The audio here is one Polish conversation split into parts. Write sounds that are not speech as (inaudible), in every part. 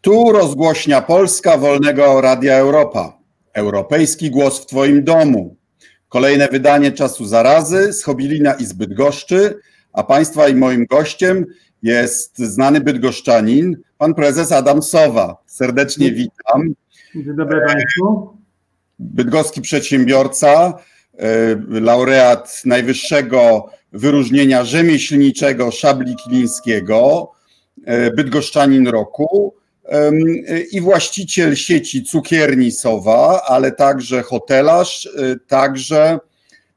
Tu rozgłośnia Polska Wolnego Radia Europa. Europejski głos w Twoim domu. Kolejne wydanie Czasu Zarazy z Chobilina i Zbyt Bydgoszczy, a Państwa i moim gościem jest znany bydgoszczanin, pan prezes Adam Sowa. Serdecznie witam. Dzień dobry Państwu. Bydgoski przedsiębiorca, e, laureat najwyższego wyróżnienia rzemieślniczego Szabli Kilińskiego, e, bydgoszczanin roku i właściciel sieci cukierni Sowa, ale także hotelarz, e, także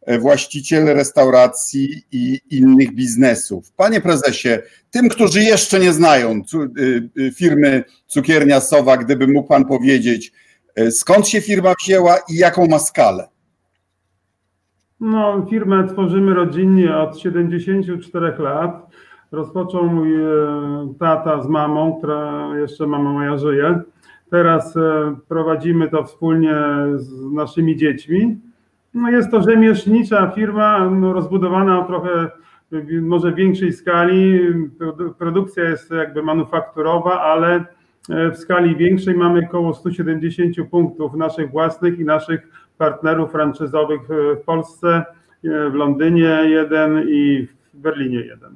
e, właściciel restauracji i innych biznesów. Panie prezesie, tym, którzy jeszcze nie znają firmy Cukiernia Sowa, gdyby mógł pan powiedzieć, skąd się firma wzięła i jaką ma skalę? No, firmę tworzymy rodzinnie od 74 lat. Rozpoczął mój e, tata z mamą, która jeszcze mama moja żyje. Teraz e, prowadzimy to wspólnie z naszymi dziećmi. No jest to rzemieślnicza firma, no rozbudowana o trochę może większej skali. Produkcja jest jakby manufakturowa, ale e, w skali większej mamy około 170 punktów naszych własnych i naszych partnerów franczyzowych w Polsce, w Londynie jeden i w Berlinie jeden.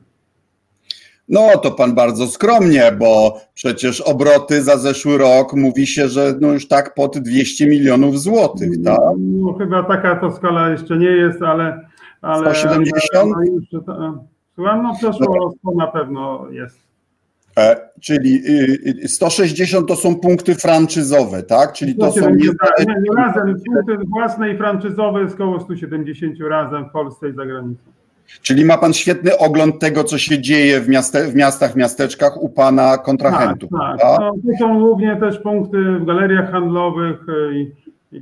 No to pan bardzo skromnie, bo przecież obroty za zeszły rok mówi się, że no już tak pod 200 milionów złotych, tak? No, chyba taka to skala jeszcze nie jest, ale... ale 170? Słucham, no przeszło no. na pewno jest. E, czyli 160 y, y, to są punkty franczyzowe, tak? Czyli to są. Nie, nie, razem punkty własne i franczyzowe jest około 170 razem w Polsce i za granicą. Czyli ma pan świetny ogląd tego, co się dzieje w, miaste, w miastach, miasteczkach u pana kontrahentów. Tak, tak. No, to są głównie też punkty w galeriach handlowych i, i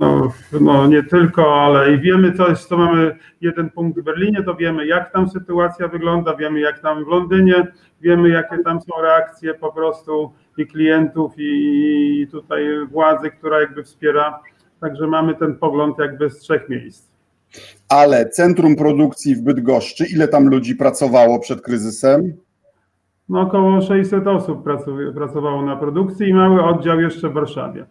no, no, nie tylko, ale i wiemy coś, co mamy jeden punkt w Berlinie, to wiemy jak tam sytuacja wygląda, wiemy jak tam w Londynie, wiemy jakie tam są reakcje po prostu i klientów i tutaj władzy, która jakby wspiera. Także mamy ten pogląd jakby z trzech miejsc ale centrum produkcji w Bydgoszczy, ile tam ludzi pracowało przed kryzysem? No około 600 osób pracowało na produkcji i mały oddział jeszcze w Warszawie.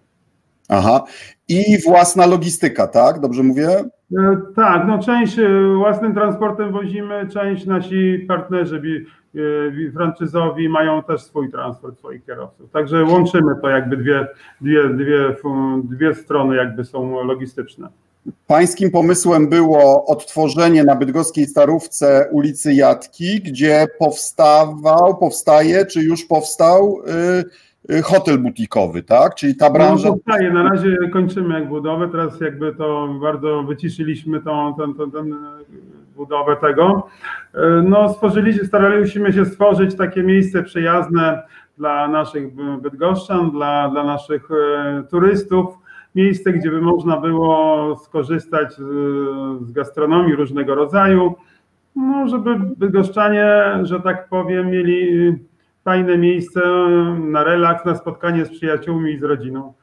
Aha. I własna logistyka, tak? Dobrze mówię? E, tak, no część e, własnym transportem wozimy, część nasi partnerzy e, franczyzowi mają też swój transport swoich kierowców. Także łączymy to jakby dwie, dwie, dwie, dwie strony jakby są logistyczne. Pańskim pomysłem było odtworzenie na bydgoskiej Starówce ulicy Jatki, gdzie powstawał, powstaje, czy już powstał y, y, hotel butikowy, tak? Czyli ta branża... No, powstaje, na razie kończymy jak budowę, teraz jakby to bardzo wyciszyliśmy tą, tą, tą, tą budowę tego. Y, no stworzyliśmy, staraliśmy się stworzyć takie miejsce przyjazne dla naszych bydgoszczan, dla, dla naszych turystów, miejsce, gdzie by można było skorzystać z, z gastronomii różnego rodzaju, no, żeby bydgoszczanie, że tak powiem, mieli fajne miejsce na relaks, na spotkanie z przyjaciółmi i z rodziną.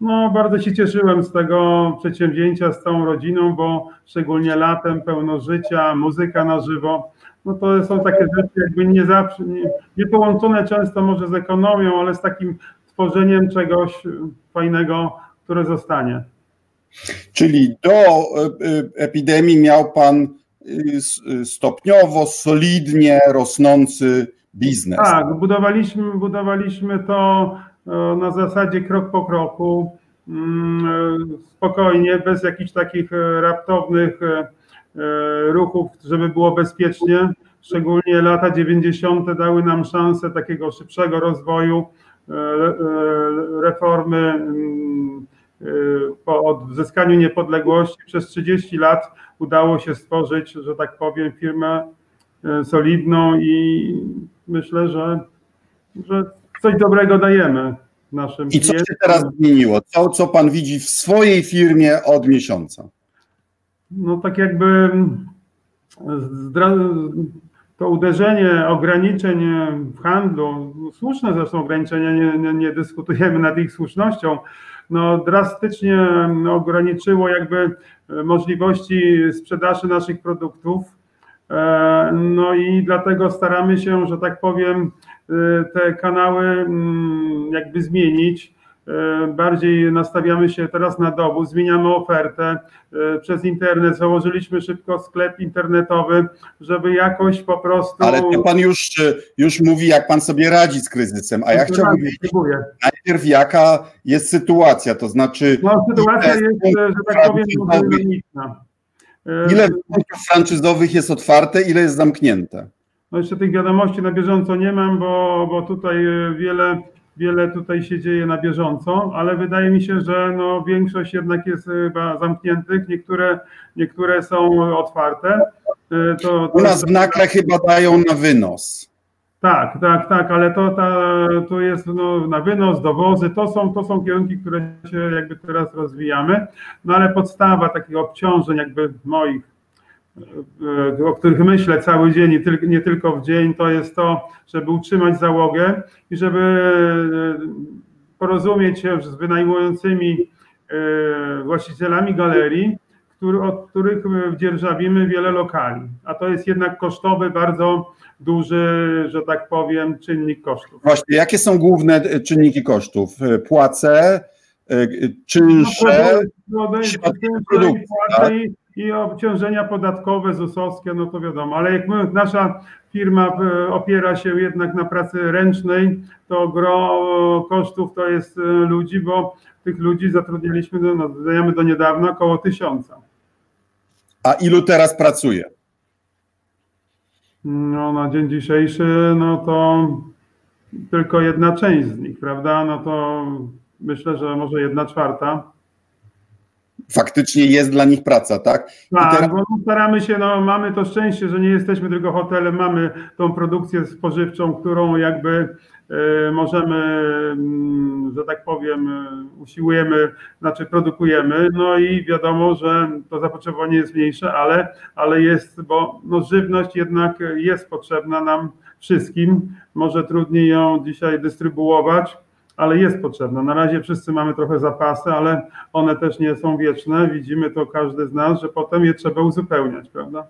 No, bardzo się cieszyłem z tego przedsięwzięcia z całą rodziną, bo szczególnie latem pełno życia, muzyka na żywo. No to są takie rzeczy jakby nie zawsze, nie, nie połączone często może z ekonomią, ale z takim tworzeniem czegoś fajnego które zostanie. Czyli do e, e, epidemii miał Pan e, stopniowo, solidnie rosnący biznes. Tak, budowaliśmy, budowaliśmy to na zasadzie krok po kroku, mm, spokojnie, bez jakichś takich raptownych ruchów, żeby było bezpiecznie. Szczególnie lata 90. dały nam szansę takiego szybszego rozwoju, reformy mm, po odzyskaniu niepodległości przez 30 lat udało się stworzyć, że tak powiem, firmę e, solidną i myślę, że, że coś dobrego dajemy naszym I co się teraz zmieniło? Co, co pan widzi w swojej firmie od miesiąca? No tak jakby to uderzenie ograniczeń w handlu, słuszne zresztą ograniczenia, nie, nie, nie dyskutujemy nad ich słusznością, no, drastycznie ograniczyło jakby e, możliwości sprzedaży naszych produktów. E, no i dlatego staramy się, że tak powiem, e, te kanały mm, jakby zmienić. E, bardziej nastawiamy się teraz na dowóz, zmieniamy ofertę e, przez internet, założyliśmy szybko sklep internetowy, żeby jakoś po prostu... Ale to pan już, już mówi, jak pan sobie radzi z kryzysem, a ja chciałbym wiedzieć najpierw, jaka jest sytuacja, to znaczy... No, sytuacja jest, że tak powiem, dynamiczna. E, ile franczyzowych jest otwarte, ile jest zamknięte? No jeszcze tych wiadomości na bieżąco nie mam, bo, bo tutaj wiele wiele tutaj się dzieje na bieżąco, ale wydaje mi się, że no większość jednak jest chyba zamkniętych, niektóre, niektóre są otwarte. E, to, to U nas w nakle chyba dają na wynos. Tak, tak, tak, ale to, ta, to jest no, na wynos, dowozy, to są, to są kierunki, które się jakby teraz rozwijamy, no ale podstawa takich obciążeń jakby moich o których myślę cały dzień, i nie tylko w dzień, to jest to, żeby utrzymać załogę i żeby e, porozumieć się z wynajmującymi e, właścicielami galerii, od których dzierżawimy wiele lokali. A to jest jednak kosztowy, bardzo duży, że tak powiem, czynnik kosztów. Właśnie, jakie są główne czynniki kosztów? Płace, e, czynsze, no, produkty, tak? I obciążenia podatkowe, ZUS-owskie, no to wiadomo, ale jak my, nasza firma e, opiera się jednak na pracy ręcznej, to gro kosztów to jest e, ludzi, bo tych ludzi zatrudnialiśmy, no, no do niedawna około tysiąca. A ilu teraz pracuje? No na dzień dzisiejszy, no to tylko jedna część z nich, prawda? No to myślę, że może jedna czwarta faktycznie jest dla nich praca, tak? Tak, teraz... bo staramy się, no mamy to szczęście, że nie jesteśmy tylko hotelem, mamy tą produkcję spożywczą, którą jakby y, możemy, y, że tak powiem, y, usiłujemy, znaczy produkujemy, no i wiadomo, że to zapotrzebowanie jest mniejsze, ale, ale jest, bo no, żywność jednak jest potrzebna nam wszystkim, może trudniej ją dzisiaj dystrybuować, ale jest potrzebna. Na razie wszyscy mamy trochę zapasy, ale one też nie są wieczne. Widzimy to każdy z nas, że potem je trzeba uzupełniać, prawda?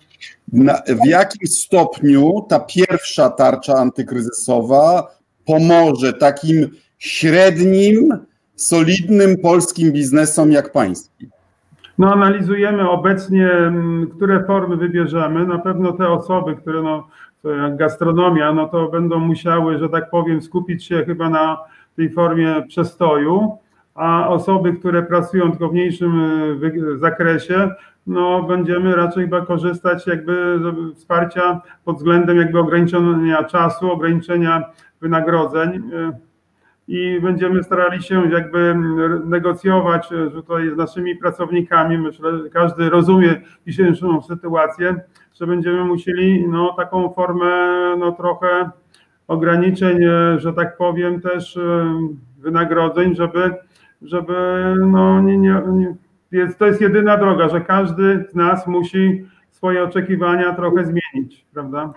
Na, w jakim stopniu ta pierwsza tarcza antykryzysowa pomoże takim średnim, solidnym polskim biznesom jak pański? No, analizujemy obecnie, mm, które formy wybierzemy. Na pewno te osoby, które no, jak gastronomia, no to będą musiały, że tak powiem, skupić się chyba na tej formie przestoju, a osoby, które pracują tylko w mniejszym e, zakresie, no będziemy raczej chyba korzystać jakby z wsparcia pod względem jakby ograniczenia czasu, ograniczenia wynagrodzeń e, i będziemy starali się jakby negocjować e, tutaj z naszymi pracownikami. Myślę, że każdy rozumie dzisiejszą sytuację, że będziemy musieli no, taką formę no, trochę ograniczeń, e, że tak powiem, też e, wynagrodzeń, żeby, żeby no nie, nie, nie jest, to jest jedyna droga, że każdy z nas musi swoje oczekiwania trochę zmienić, prawda?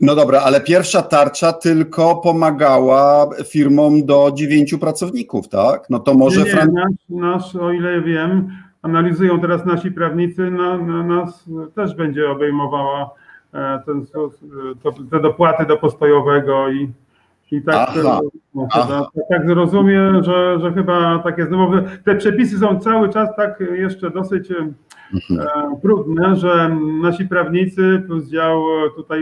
No dobra, ale pierwsza tarcza tylko pomagała firmom do dziewięciu pracowników, tak? No to może. Nie, nie, nasz, nasz, o ile wiem, analizują teraz nasi prawnicy, na, na nas też będzie obejmowała ten, to, te dopłaty do postojowego i, i tak, no, tak, tak rozumiem, że, że chyba tak jest. No te przepisy są cały czas tak jeszcze dosyć e, mhm. e, trudne, że nasi prawnicy plus dział tutaj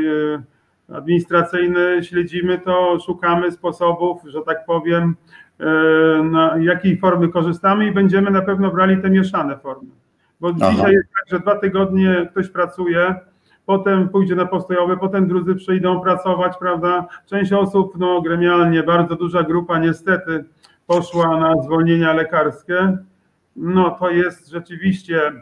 administracyjny śledzimy to, szukamy sposobów, że tak powiem, na jakiej formy korzystamy i będziemy na pewno brali te mieszane formy. Bo Aha. dzisiaj jest tak, że dwa tygodnie ktoś pracuje, potem pójdzie na postojowe, potem drudzy przyjdą pracować, prawda? Część osób, no gremialnie, bardzo duża grupa niestety poszła na zwolnienia lekarskie. No to jest rzeczywiście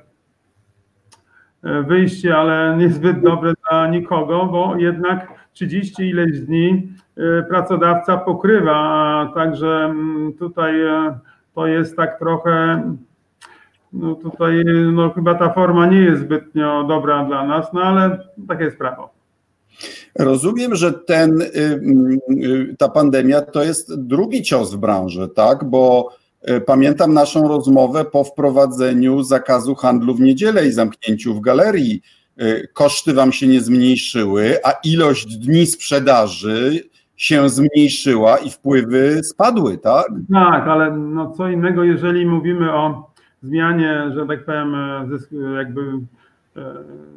e, wyjście, ale niezbyt dobre dla nikogo, bo jednak 30 ileś dni e, pracodawca pokrywa, także mm, tutaj e, to jest tak trochę no tutaj no chyba ta forma nie jest zbytnio dobra dla nas, no ale takie jest prawo. Rozumiem, że ten, y, y, ta pandemia to jest drugi cios w branży, tak? Bo y, pamiętam naszą rozmowę po wprowadzeniu zakazu handlu w niedzielę i zamknięciu w galerii. Koszty wam się nie zmniejszyły, a ilość dni sprzedaży się zmniejszyła i wpływy spadły, tak? Tak, ale no co innego, jeżeli mówimy o zmianie, że tak powiem, jakby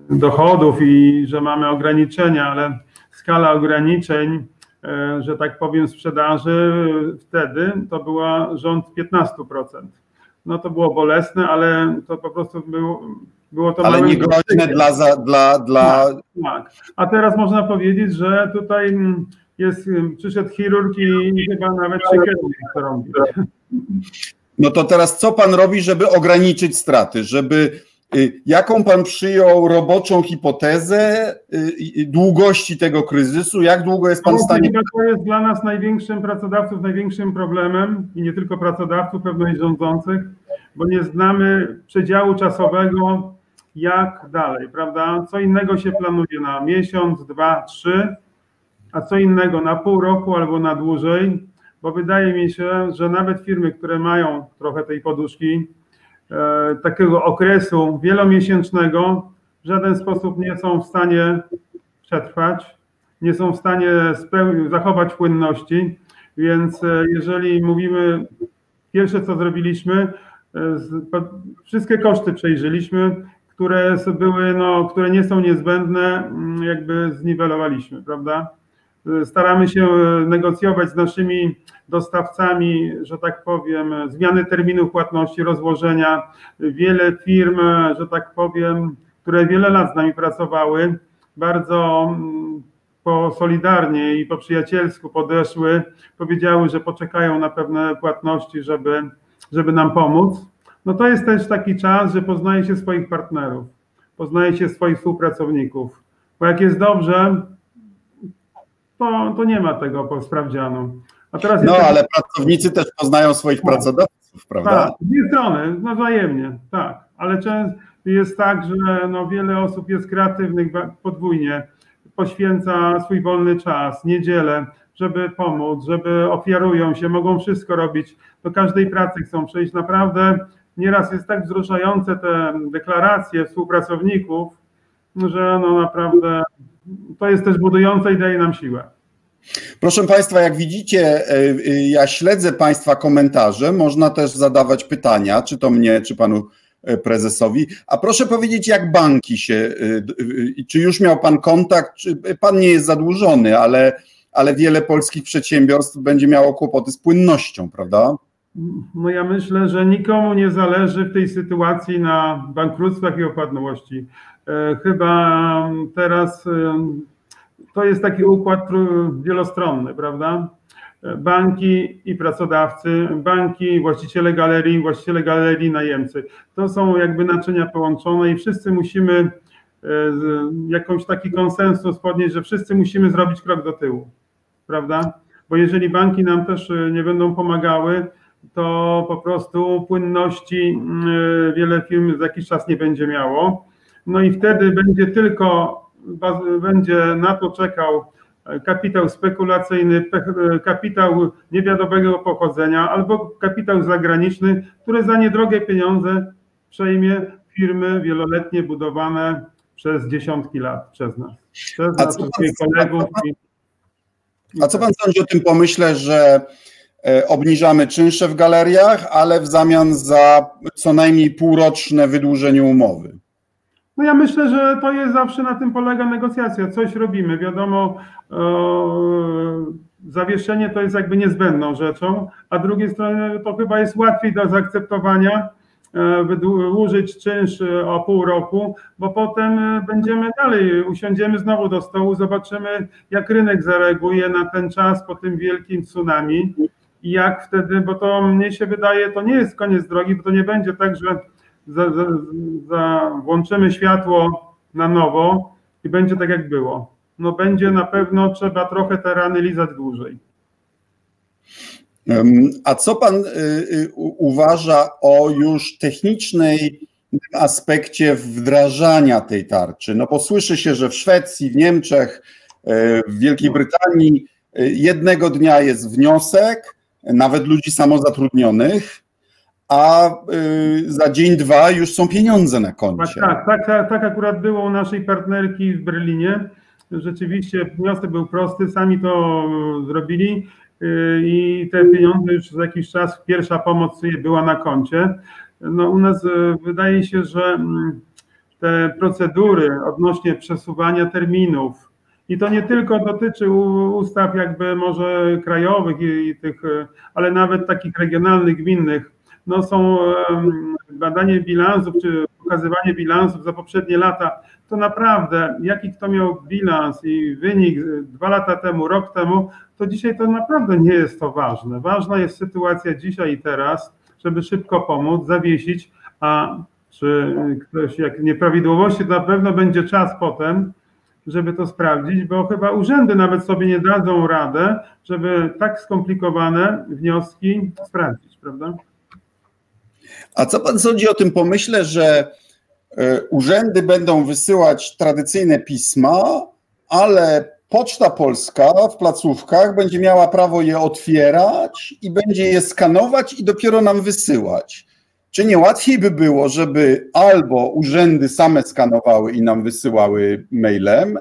dochodów i że mamy ograniczenia, ale skala ograniczeń, że tak powiem, sprzedaży wtedy to była rząd 15% no to było bolesne, ale to po prostu było, było to... Ale nie groźne dla, za, dla, dla... Tak, tak. A teraz można powiedzieć, że tutaj mm, jest, mm, przyszedł chirurg i chyba nawet się robi. (laughs) No to teraz co pan robi, żeby ograniczyć straty, żeby y, Jaką pan przyjął roboczą hipotezę y, długości tego kryzysu? Jak długo jest pan w stanie. To jest dla nas największym pracodawców, największym problemem i nie tylko pracodawców, pewnie rządzących, bo nie znamy przedziału czasowego, jak dalej, prawda? Co innego się planuje na miesiąc, dwa, trzy, a co innego na pół roku albo na dłużej, bo wydaje mi się, że nawet firmy, które mają trochę tej poduszki, e, takiego okresu wielomiesięcznego, w żaden sposób nie są w stanie przetrwać, nie są w stanie zachować płynności, więc e, jeżeli mówimy, pierwsze co zrobiliśmy, wszystkie koszty przejrzeliśmy, które były, no, które nie są niezbędne, mm, jakby zniwelowaliśmy, prawda? Staramy się negocjować z naszymi dostawcami, że tak powiem, zmiany terminu płatności, rozłożenia. Wiele firm, że tak powiem, które wiele lat z nami pracowały, bardzo mm, po solidarnie i po przyjacielsku podeszły, powiedziały, że poczekają na pewne płatności, żeby żeby nam pomóc, no to jest też taki czas, że poznaje się swoich partnerów, poznaje się swoich współpracowników. Bo jak jest dobrze, to, to nie ma tego po sprawdzianu. A teraz no, ale pracownicy też poznają swoich tak. pracodawców, prawda? Tak, z dwie strony, no wzajemnie, tak. Ale często jest tak, że no wiele osób jest kreatywnych podwójnie, poświęca swój wolny czas, niedzielę, żeby pomóc, żeby ofiarują się, mogą wszystko robić, do każdej pracy chcą przejść. Naprawdę nieraz jest tak wzruszające te deklaracje współpracowników, że no naprawdę to jest też budujące i daje nam siłę. Proszę Państwa, jak widzicie, e, e, ja śledzę Państwa komentarze, można też zadawać pytania, czy to mnie, czy Panu e, prezesowi. A proszę powiedzieć, jak banki się, czy już miał Pan kontakt, czy Pan nie jest zadłużony, ale ale wiele polskich przedsiębiorstw będzie miało kłopoty z płynnością, prawda? No ja myślę, że nikomu nie zależy w tej sytuacji na bankructwach i opadłości. E, chyba teraz e, to jest taki układ wielostronny, prawda? E, banki i pracodawcy, banki, właściciele galerii, właściciele galerii, najemcy. To są jakby naczynia połączone i wszyscy musimy jakąś taki konsensus podnieść, że wszyscy musimy zrobić krok do tyłu prawda? Bo jeżeli banki nam też nie będą pomagały, to po prostu płynności y, wiele firm za jakiś czas nie będzie miało. No i wtedy będzie tylko, będzie na to czekał kapitał spekulacyjny, y, kapitał niewiadomego pochodzenia albo kapitał zagraniczny, który za niedrogie pieniądze przejmie firmy wieloletnie budowane przez dziesiątki lat przez nas. Przez nas, przez kolegów. A co pan sądzi o tym pomyśle, że e, obniżamy czynsze w galeriach, ale w zamian za co najmniej półroczne wydłużenie umowy? No ja myślę, że to jest zawsze na tym polega negocjacja. Coś robimy. Wiadomo, e, zawieszenie to jest jakby niezbędną rzeczą, a z drugiej strony to chyba jest łatwiej do zaakceptowania E, wydłużyć czynsz e, o pół roku, bo potem e, będziemy dalej, usiądziemy znowu do stołu, zobaczymy, jak rynek zareaguje na ten czas po tym wielkim tsunami i jak wtedy, bo to mnie się wydaje, to nie jest koniec drogi, bo to nie będzie tak, że za, za, za włączymy światło na nowo i będzie tak, jak było. No będzie na pewno trzeba trochę te rany lizać dłużej. A co pan y, y, uważa o już technicznej aspekcie wdrażania tej tarczy? No bo słyszy się, że w Szwecji, w Niemczech, y, w Wielkiej Brytanii jednego dnia jest wniosek, nawet ludzi samozatrudnionych, a za dzień, dwa już są pieniądze na koncie. Tak, tak, tak, tak akurat było u naszej partnerki w Berlinie Rzeczywiście wniosek był prosty, sami to zrobili i te pieniądze już za jakiś czas, pierwsza pomoc była na koncie. No u nas wydaje się, że mm, te procedury odnośnie przesuwania terminów, i to nie tylko dotyczy ustaw jakby może krajowych i, i tych, ale nawet takich regionalnych, gminnych. No są badanie bilansów czy pokazywanie bilansów za poprzednie lata. To naprawdę, jaki kto miał bilans i wynik dwa lata temu, rok temu, to dzisiaj to naprawdę nie jest to ważne. Ważna jest sytuacja dzisiaj i teraz, żeby szybko pomóc, zawiesić, a czy ktoś jak nieprawidłowości, to na pewno będzie czas potem, żeby to sprawdzić, bo chyba urzędy nawet sobie nie dadzą radę, żeby tak skomplikowane wnioski sprawdzić, prawda? A co pan sądzi o tym pomyśle, że e, urzędy będą wysyłać tradycyjne pisma, ale Poczta Polska w placówkach będzie miała prawo je otwierać i będzie je skanować i dopiero nam wysyłać. Czy nie łatwiej by było, żeby albo urzędy same skanowały i nam wysyłały mailem,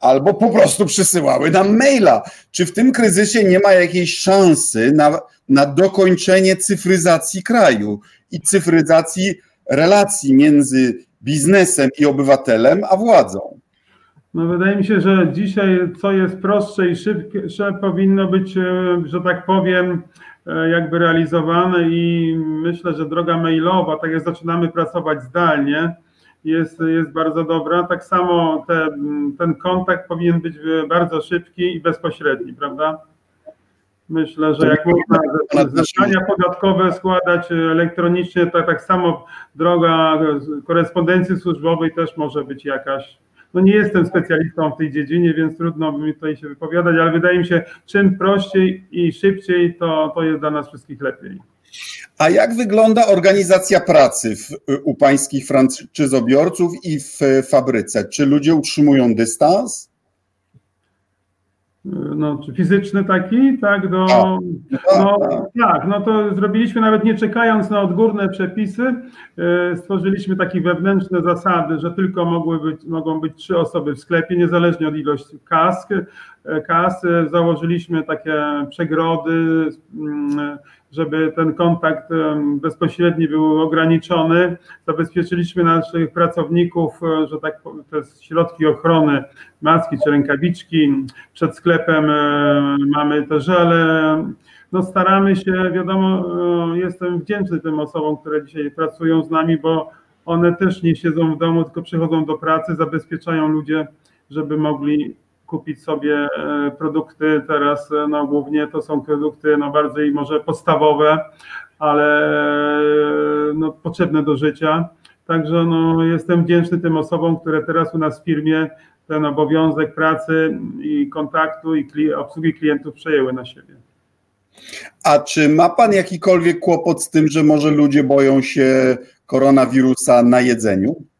albo po prostu przysyłały nam maila? Czy w tym kryzysie nie ma jakiejś szansy na, na dokończenie cyfryzacji kraju i cyfryzacji relacji między biznesem i obywatelem, a władzą? No wydaje mi się, że dzisiaj co jest prostsze i szybsze powinno być, e, że tak powiem, e, jakby realizowane i myślę, że droga mailowa, tak jak zaczynamy pracować zdalnie, jest, jest bardzo dobra. Tak samo te, ten kontakt powinien być bardzo szybki i bezpośredni, prawda? Myślę, że jak można zeznania podatkowe składać elektronicznie, to tak samo droga korespondencji służbowej też może być jakaś no nie jestem specjalistą w tej dziedzinie, więc trudno mi tutaj się wypowiadać, ale wydaje mi się, czym prościej i szybciej, to, to jest dla nas wszystkich lepiej. A jak wygląda organizacja pracy w, u pańskich franczyzobiorców i w fabryce? Czy ludzie utrzymują dystans? No, czy fizyczny taki, tak, do, no, tak, no to zrobiliśmy nawet nie czekając na odgórne przepisy, e, stworzyliśmy takie wewnętrzne zasady, że tylko mogły być, mogą być trzy osoby w sklepie, niezależnie od ilości kask, e, kas, założyliśmy takie przegrody, mm, żeby ten kontakt bezpośredni był ograniczony. Zabezpieczyliśmy naszych pracowników, e, że tak te środki ochrony, maski czy rękawiczki. Przed sklepem e, mamy te żele. No staramy się, wiadomo, e, jestem wdzięczny tym osobom, które dzisiaj pracują z nami, bo one też nie siedzą w domu, tylko przychodzą do pracy, zabezpieczają ludzie, żeby mogli kupić sobie e, produkty teraz, e, no głównie to są produkty no bardziej może podstawowe, ale e, no, potrzebne do życia. Także no, jestem wdzięczny tym osobom, które teraz u nas w firmie ten obowiązek pracy i kontaktu i obsługi klientów przejęły na siebie. A czy ma Pan jakikolwiek kłopot z tym, że może ludzie boją się koronawirusa na jedzeniu?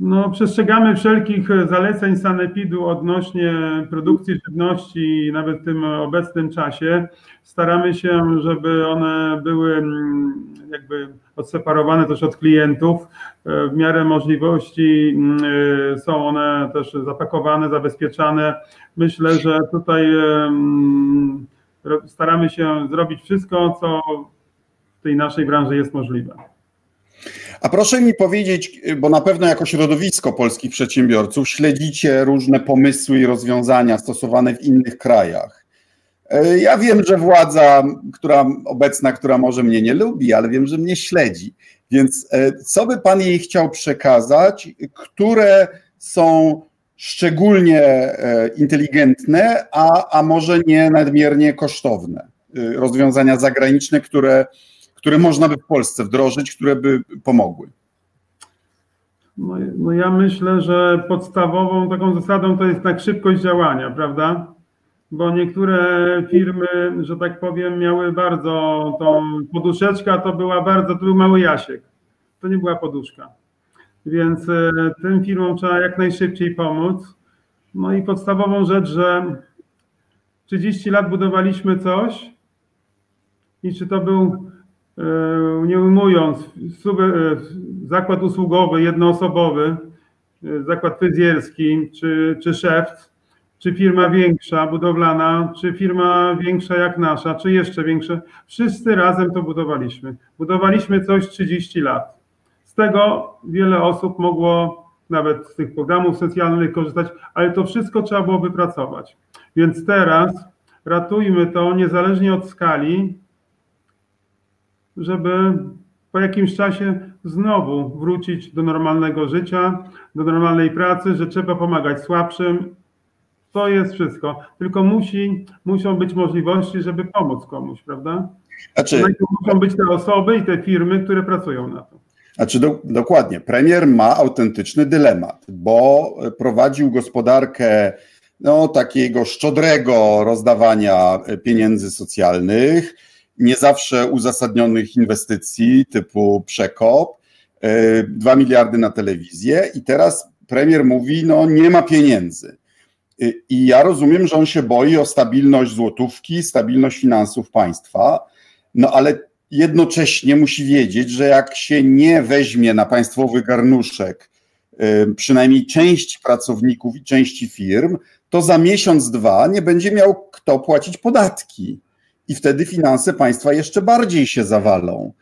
No, przestrzegamy wszelkich zaleceń sanepidu odnośnie produkcji żywności nawet w tym obecnym czasie. Staramy się, żeby one były mm, jakby odseparowane też od klientów. W miarę możliwości mm, są one też zapakowane, zabezpieczane. Myślę, że tutaj mm, staramy się zrobić wszystko, co w tej naszej branży jest możliwe. A proszę mi powiedzieć, bo na pewno jako środowisko polskich przedsiębiorców śledzicie różne pomysły i rozwiązania stosowane w innych krajach. E, ja wiem, że władza, która obecna, która może mnie nie lubi, ale wiem, że mnie śledzi. Więc e, co by Pan jej chciał przekazać, które są szczególnie e, inteligentne, a, a może nie nadmiernie kosztowne rozwiązania zagraniczne, które które można by w Polsce wdrożyć, które by pomogły? No, no ja myślę, że podstawową taką zasadą to jest tak szybkość działania, prawda? Bo niektóre firmy, że tak powiem, miały bardzo tą poduszeczka, to była bardzo, to był mały Jasiek. To nie była poduszka. Więc e, tym firmom trzeba jak najszybciej pomóc. No i podstawową rzecz, że 30 lat budowaliśmy coś i czy to był nie ujmując, e, zakład usługowy, jednoosobowy, e, zakład fryzjerski czy, czy szewc, czy firma większa, budowlana, czy firma większa jak nasza, czy jeszcze większa. Wszyscy razem to budowaliśmy. Budowaliśmy coś 30 lat. Z tego wiele osób mogło nawet z tych programów socjalnych korzystać, ale to wszystko trzeba było wypracować. Więc teraz ratujmy to niezależnie od skali, żeby po jakimś czasie znowu wrócić do normalnego życia, do normalnej pracy, że trzeba pomagać słabszym. To jest wszystko. Tylko musi, muszą być możliwości, żeby pomóc komuś, prawda? Znaczy, muszą być te osoby i te firmy, które pracują na to. Znaczy do, dokładnie, premier ma autentyczny dylemat, bo prowadził gospodarkę no, takiego szczodrego rozdawania pieniędzy socjalnych, nie zawsze uzasadnionych inwestycji typu przekop, 2 e, miliardy na telewizję i teraz premier mówi, no nie ma pieniędzy. E, I ja rozumiem, że on się boi o stabilność złotówki, stabilność finansów państwa, no ale jednocześnie musi wiedzieć, że jak się nie weźmie na państwowy garnuszek e, przynajmniej część pracowników i części firm, to za miesiąc, dwa nie będzie miał kto płacić podatki i wtedy finanse państwa jeszcze bardziej się zawalą.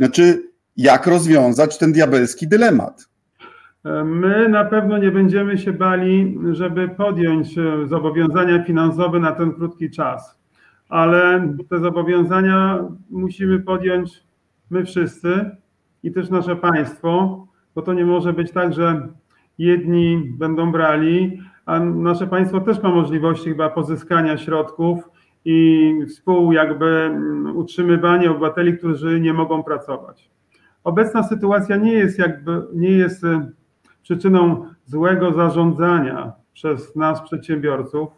Znaczy, jak rozwiązać ten diabelski dylemat? My na pewno nie będziemy się bali, żeby podjąć e, zobowiązania finansowe na ten krótki czas, ale te zobowiązania musimy podjąć my wszyscy i też nasze państwo, bo to nie może być tak, że jedni będą brali, a nasze państwo też ma możliwości chyba pozyskania środków i współ jakby mm, utrzymywanie obywateli, którzy nie mogą pracować. Obecna sytuacja nie jest jakby, nie jest y, przyczyną złego zarządzania przez nas przedsiębiorców,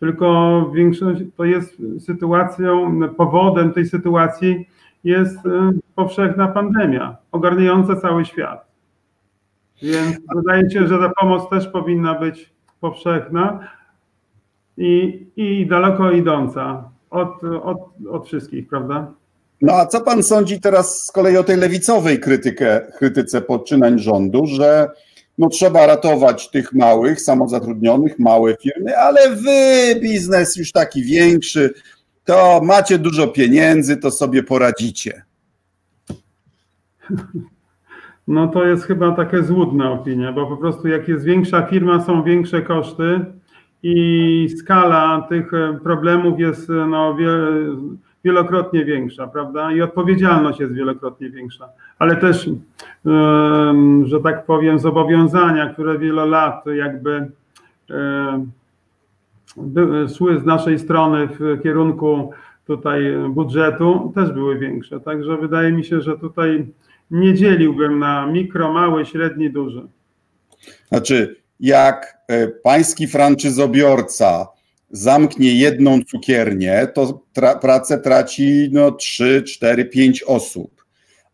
tylko większość to jest sytuacją, powodem tej sytuacji jest y, powszechna pandemia ogarniająca cały świat. Więc wydaje się, że ta pomoc też powinna być powszechna, i, i daleko idąca od, od, od wszystkich, prawda? No a co pan sądzi teraz z kolei o tej lewicowej krytykę, krytyce poczynań rządu, że no trzeba ratować tych małych, samozatrudnionych, małe firmy, ale wy, biznes już taki większy, to macie dużo pieniędzy, to sobie poradzicie. (laughs) No to jest chyba takie złudna opinia, bo po prostu jak jest większa firma, są większe koszty, i skala tych e, problemów jest e, no, wielokrotnie większa, prawda? I odpowiedzialność jest wielokrotnie większa, ale też, że tak powiem, zobowiązania, które wiele lat jakby szły z naszej strony w kierunku tutaj budżetu, też były większe. Także wydaje mi się, że tutaj nie dzieliłbym na mikro, mały, średni, duży. Znaczy, jak e, pański franczyzobiorca zamknie jedną cukiernię, to tra pracę traci no, 3, 4, 5 osób.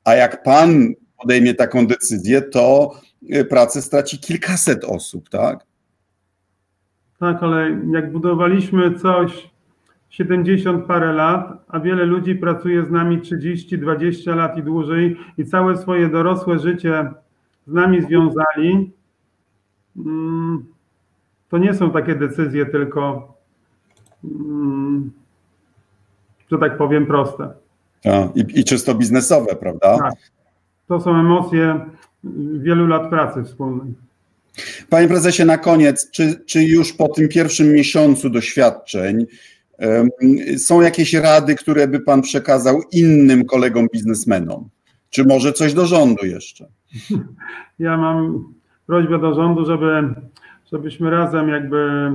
A jak pan podejmie taką decyzję, to e, pracę straci kilkaset osób, tak? Tak, ale jak budowaliśmy coś 70 parę lat, a wiele ludzi pracuje z nami 30, 20 lat i dłużej i całe swoje dorosłe życie z nami związali, to nie są takie decyzje tylko, mm, że tak powiem, proste. I, I czysto biznesowe, prawda? Tak. To są emocje wielu lat pracy wspólnej. Panie prezesie, na koniec, czy, czy już po tym pierwszym miesiącu doświadczeń um, są jakieś rady, które by pan przekazał innym kolegom biznesmenom? Czy może coś do rządu jeszcze? Ja mam prośbę do rządu, żeby, żebyśmy razem jakby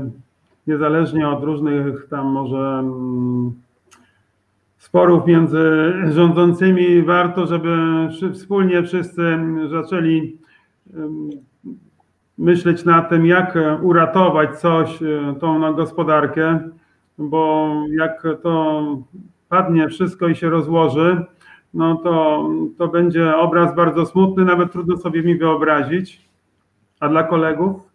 niezależnie od różnych tam może mm, sporów między rządzącymi, warto, żeby wspólnie wszyscy zaczęli myśleć nad tym, jak uratować coś, e, tą gospodarkę, bo jak to padnie wszystko i się rozłoży, no to, to będzie obraz bardzo smutny, nawet trudno sobie mi wyobrazić. A dla kolegów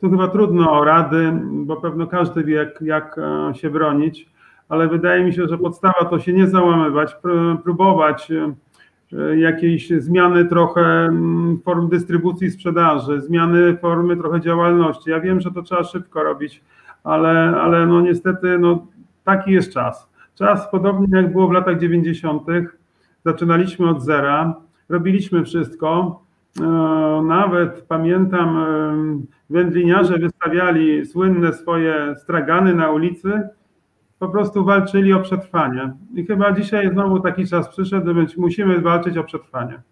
to chyba trudno o rady, bo pewno każdy wie, jak, jak e, się bronić, ale wydaje mi się, że podstawa to się nie załamywać, próbować e, jakiejś zmiany trochę mm, form dystrybucji sprzedaży, zmiany formy trochę działalności. Ja wiem, że to trzeba szybko robić, ale, ale no niestety no, taki jest czas. Czas podobnie jak było w latach 90. Zaczynaliśmy od zera, robiliśmy wszystko. E, nawet pamiętam, e, wędliniarze wystawiali słynne swoje stragany na ulicy, po prostu walczyli o przetrwanie. I chyba dzisiaj znowu taki czas przyszedł, więc musimy walczyć o przetrwanie.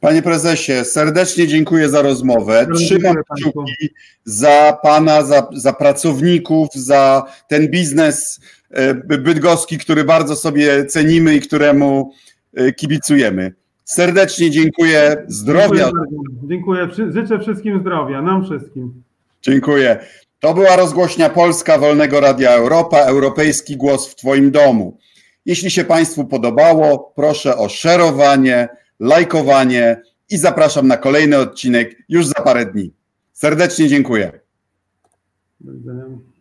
Panie prezesie, serdecznie dziękuję za rozmowę. Trzymam kciuki za pana, za, za pracowników, za ten biznes e, bydgoski, który bardzo sobie cenimy i któremu kibicujemy. Serdecznie dziękuję. Zdrowia. Dziękuję. dziękuję. Życzę wszystkim zdrowia, nam wszystkim. Dziękuję. To była rozgłośnia Polska Wolnego Radia Europa, europejski głos w Twoim domu. Jeśli się Państwu podobało, proszę o szerowanie, lajkowanie i zapraszam na kolejny odcinek już za parę dni. Serdecznie dziękuję. Do widzenia.